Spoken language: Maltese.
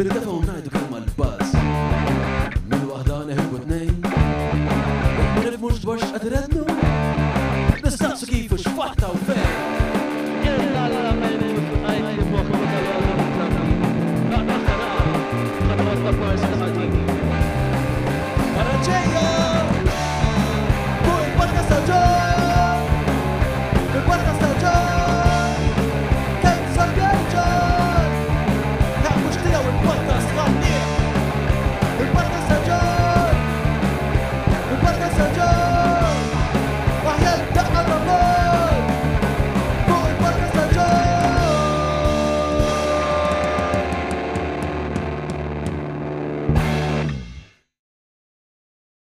Bil dafa unajdu kalma l-baz Min wahda neħu t-nejn Min mux dwarx għadrednu Nistaqsu kifu xfatta u fejn